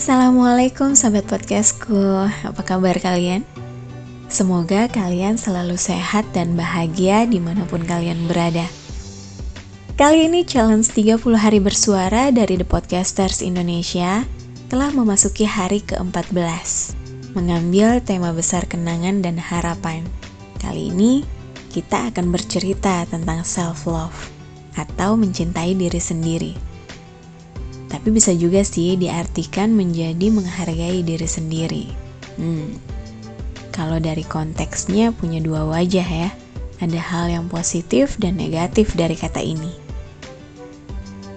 Assalamualaikum sahabat podcastku, apa kabar kalian? Semoga kalian selalu sehat dan bahagia di mana pun kalian berada. Kali ini challenge 30 hari bersuara dari The Podcasters Indonesia telah memasuki hari ke-14 Mengambil tema besar kenangan dan harapan Kali ini kita akan bercerita tentang self-love Atau mencintai diri sendiri Tapi bisa juga sih diartikan menjadi menghargai diri sendiri Hmm, kalau dari konteksnya punya dua wajah ya ada hal yang positif dan negatif dari kata ini.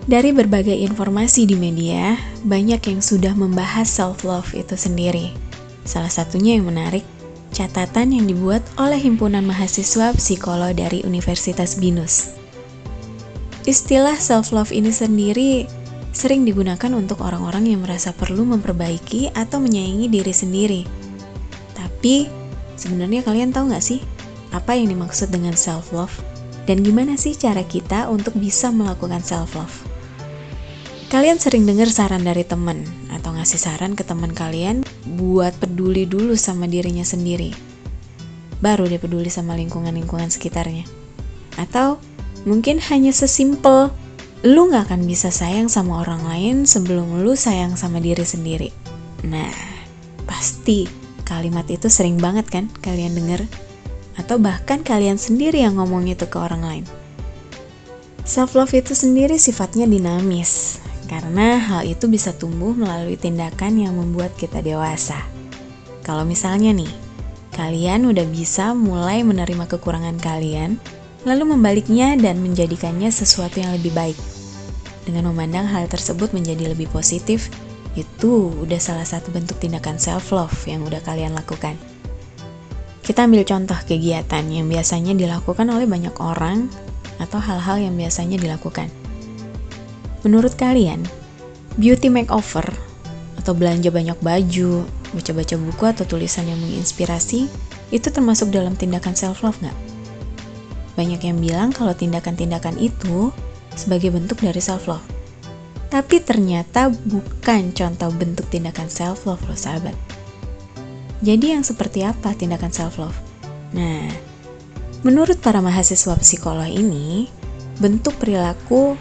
Dari berbagai informasi di media, banyak yang sudah membahas self-love itu sendiri. Salah satunya yang menarik, catatan yang dibuat oleh Himpunan Mahasiswa Psikolog dari Universitas Binus. Istilah self-love ini sendiri sering digunakan untuk orang-orang yang merasa perlu memperbaiki atau menyayangi diri sendiri. Tapi, sebenarnya kalian tahu nggak sih, apa yang dimaksud dengan self-love? Dan gimana sih cara kita untuk bisa melakukan self-love? Kalian sering dengar saran dari teman atau ngasih saran ke teman kalian buat peduli dulu sama dirinya sendiri. Baru dia peduli sama lingkungan-lingkungan sekitarnya. Atau mungkin hanya sesimpel lu gak akan bisa sayang sama orang lain sebelum lu sayang sama diri sendiri. Nah, pasti kalimat itu sering banget kan kalian denger? Atau bahkan kalian sendiri yang ngomong itu ke orang lain. Self love itu sendiri sifatnya dinamis, karena hal itu bisa tumbuh melalui tindakan yang membuat kita dewasa. Kalau misalnya nih, kalian udah bisa mulai menerima kekurangan kalian, lalu membaliknya dan menjadikannya sesuatu yang lebih baik. Dengan memandang hal tersebut menjadi lebih positif, itu udah salah satu bentuk tindakan self-love yang udah kalian lakukan. Kita ambil contoh kegiatan yang biasanya dilakukan oleh banyak orang atau hal-hal yang biasanya dilakukan. Menurut kalian, beauty makeover atau belanja banyak baju, baca-baca buku atau tulisan yang menginspirasi, itu termasuk dalam tindakan self-love nggak? Banyak yang bilang kalau tindakan-tindakan itu sebagai bentuk dari self-love. Tapi ternyata bukan contoh bentuk tindakan self-love loh sahabat. Jadi yang seperti apa tindakan self-love? Nah, menurut para mahasiswa psikolog ini, bentuk perilaku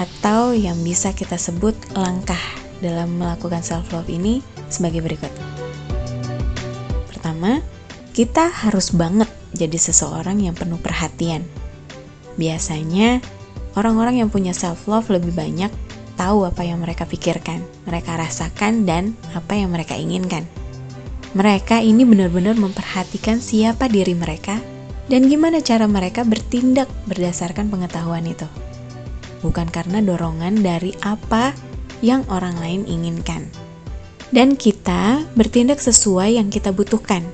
atau yang bisa kita sebut langkah dalam melakukan self love ini sebagai berikut. Pertama, kita harus banget jadi seseorang yang penuh perhatian. Biasanya, orang-orang yang punya self love lebih banyak tahu apa yang mereka pikirkan, mereka rasakan, dan apa yang mereka inginkan. Mereka ini benar-benar memperhatikan siapa diri mereka dan gimana cara mereka bertindak berdasarkan pengetahuan itu bukan karena dorongan dari apa yang orang lain inginkan. Dan kita bertindak sesuai yang kita butuhkan,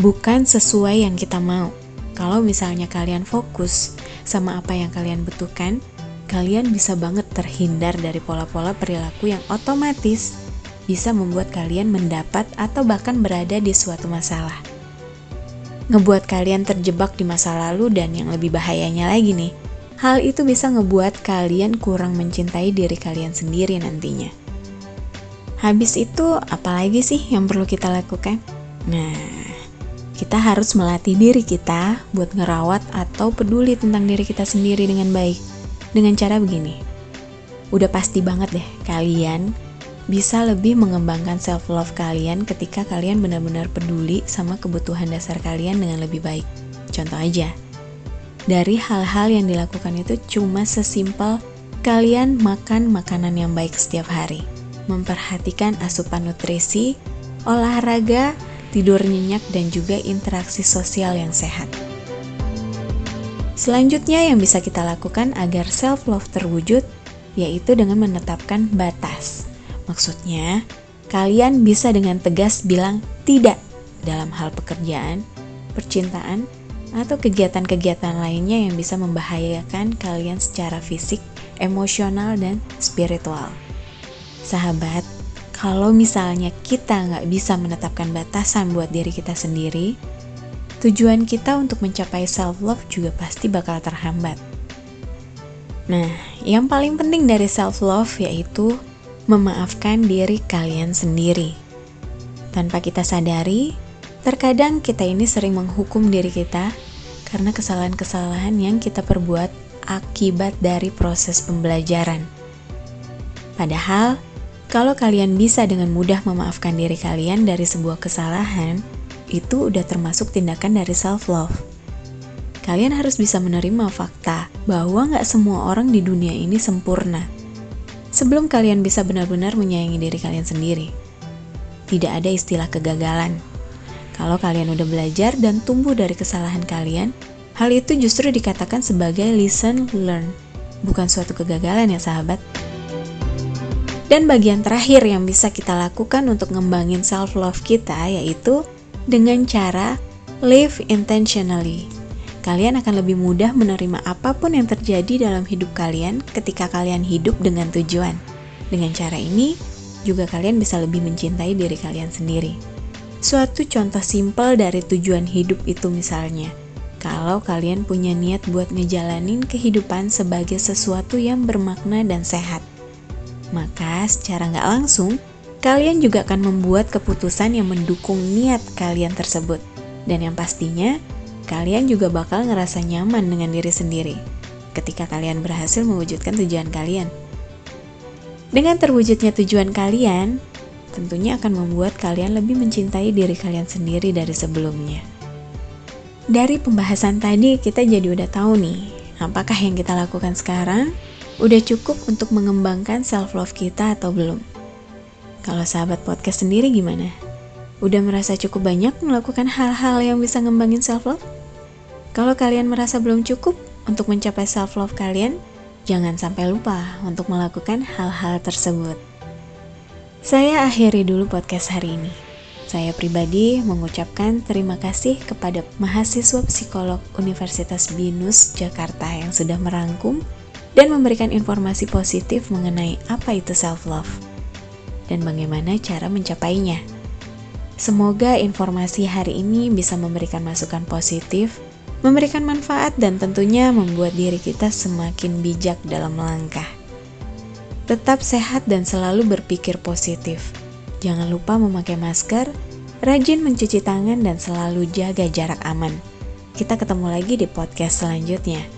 bukan sesuai yang kita mau. Kalau misalnya kalian fokus sama apa yang kalian butuhkan, kalian bisa banget terhindar dari pola-pola perilaku yang otomatis bisa membuat kalian mendapat atau bahkan berada di suatu masalah. Ngebuat kalian terjebak di masa lalu dan yang lebih bahayanya lagi nih, hal itu bisa ngebuat kalian kurang mencintai diri kalian sendiri nantinya. Habis itu, apalagi sih yang perlu kita lakukan? Nah, kita harus melatih diri kita buat ngerawat atau peduli tentang diri kita sendiri dengan baik. Dengan cara begini, udah pasti banget deh kalian bisa lebih mengembangkan self love kalian ketika kalian benar-benar peduli sama kebutuhan dasar kalian dengan lebih baik. Contoh aja, dari hal-hal yang dilakukan itu cuma sesimpel kalian makan makanan yang baik setiap hari, memperhatikan asupan nutrisi, olahraga, tidur nyenyak, dan juga interaksi sosial yang sehat. Selanjutnya yang bisa kita lakukan agar self-love terwujud, yaitu dengan menetapkan batas. Maksudnya, kalian bisa dengan tegas bilang tidak dalam hal pekerjaan, percintaan, atau kegiatan-kegiatan lainnya yang bisa membahayakan kalian secara fisik, emosional, dan spiritual. Sahabat, kalau misalnya kita nggak bisa menetapkan batasan buat diri kita sendiri, tujuan kita untuk mencapai self-love juga pasti bakal terhambat. Nah, yang paling penting dari self-love yaitu memaafkan diri kalian sendiri. Tanpa kita sadari, terkadang kita ini sering menghukum diri kita karena kesalahan-kesalahan yang kita perbuat akibat dari proses pembelajaran. Padahal, kalau kalian bisa dengan mudah memaafkan diri kalian dari sebuah kesalahan, itu udah termasuk tindakan dari self-love. Kalian harus bisa menerima fakta bahwa nggak semua orang di dunia ini sempurna. Sebelum kalian bisa benar-benar menyayangi diri kalian sendiri, tidak ada istilah kegagalan. Kalau kalian udah belajar dan tumbuh dari kesalahan kalian, hal itu justru dikatakan sebagai lesson learned, bukan suatu kegagalan ya sahabat. Dan bagian terakhir yang bisa kita lakukan untuk ngembangin self-love kita yaitu dengan cara live intentionally kalian akan lebih mudah menerima apa pun yang terjadi dalam hidup kalian ketika kalian hidup dengan tujuan. Dengan cara ini, juga kalian bisa lebih mencintai diri kalian sendiri. Suatu contoh simpel dari tujuan hidup itu misalnya, kalau kalian punya niat buat ngejalanin kehidupan sebagai sesuatu yang bermakna dan sehat. Maka secara nggak langsung, kalian juga akan membuat keputusan yang mendukung niat kalian tersebut. Dan yang pastinya, kalian juga bakal ngerasa nyaman dengan diri sendiri ketika kalian berhasil mewujudkan tujuan kalian. Dengan terwujudnya tujuan kalian, tentunya akan membuat kalian lebih mencintai diri kalian sendiri dari sebelumnya. Dari pembahasan tadi, kita jadi udah tahu nih, apakah yang kita lakukan sekarang udah cukup untuk mengembangkan self-love kita atau belum? Kalau sahabat podcast sendiri gimana? Udah merasa cukup banyak melakukan hal-hal yang bisa ngembangin self-love? Kalau kalian merasa belum cukup untuk mencapai self-love kalian, jangan sampai lupa untuk melakukan hal-hal tersebut. Saya akhiri dulu podcast hari ini. Saya pribadi mengucapkan terima kasih kepada mahasiswa psikolog Universitas Binus Jakarta yang sudah merangkum dan memberikan informasi positif mengenai apa itu self-love dan bagaimana cara mencapainya. Semoga informasi hari ini bisa memberikan masukan positif memberikan manfaat dan tentunya membuat diri kita semakin bijak dalam melangkah. Tetap sehat dan selalu berpikir positif. Jangan lupa memakai masker, rajin mencuci tangan dan selalu jaga jarak aman. Kita ketemu lagi di podcast selanjutnya.